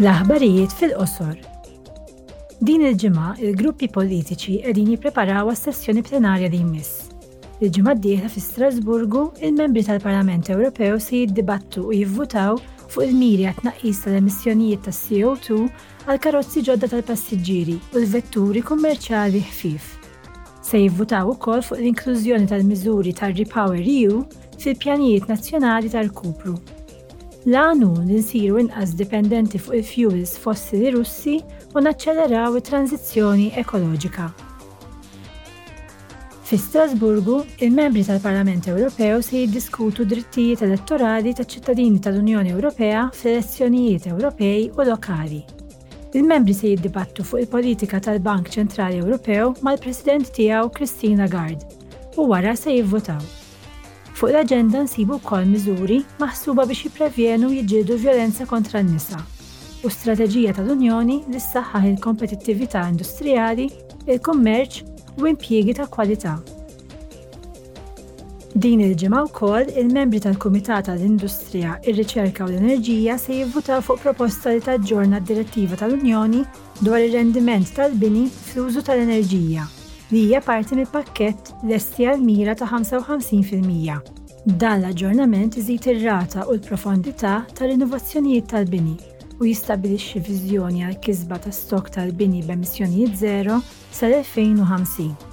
L-aħbarijiet fil-qosor. Din il-ġimgħa il-gruppi politiċi qegħdin jippreparaw għas-sessjoni plenarja li jmiss. Il-ġimgħa d-dieħla fi Strasburgu, il-membri tal-Parlament Ewropew se jiddibattu u jivvutaw fuq il-miri għat-tnaqqis tal-emissjonijiet tas-CO2 għall-karozzi ġodda tal-passiġġieri u l-vetturi kummerċjali ħfief. Se jivvutaw ukoll fuq l-inklużjoni tal-miżuri tar-REPowerEU fil-pjanijiet nazzjonali ta' rkupru. L-għan hu li nsiru inqas dipendenti fuq il-fjuwils fossili Russi u naċċeleraw it-tranżizzjoni ekoloġika. Fi Strasburgu, il-membri tal-Parlament Ewropew se jiddiskutu d-drittijiet elettorali taċ-ċittadini tal-Unjoni Ewropea fl-elezzjonijiet Ewropej u lokali. Il-membri se jiddibattu fuq il-politika tal-Bank Ċentrali Ewropew mal-President tiegħu Christine Lagarde u wara se jivvotaw. Fuq l-aġenda nsibu wkoll miżuri maħsuba biex jipprevjenu u jiġġieldu l-vjolenza kontra n-nisa u strateġija tal-Unjoni li ssaħħaħ il-kompetittività industrijali, il-kummerċ u impjiegi ta' kwalità. Din il-ġimgħa wkoll, il-membri tal-Kumitat għall-Industrija, ir-Riċerka u l-Enerġija se jivvutaw fuq proposta li taġġorna d-Direttiva tal-Unjoni dwar ir-rendiment tal-bini fl-użu tal-enerġija, li hija parti mill-pakkett Lesti għall-Mira ta' 55 fil-Mija. Dan l-aġġornament iżid ir-rata u l-profondità ta' rinovazzjonijiet tal-bini u jistabbilixxi viżjoni għall-kisba ta' stokk tal-bini b'emissjonijiet żero sal-2050.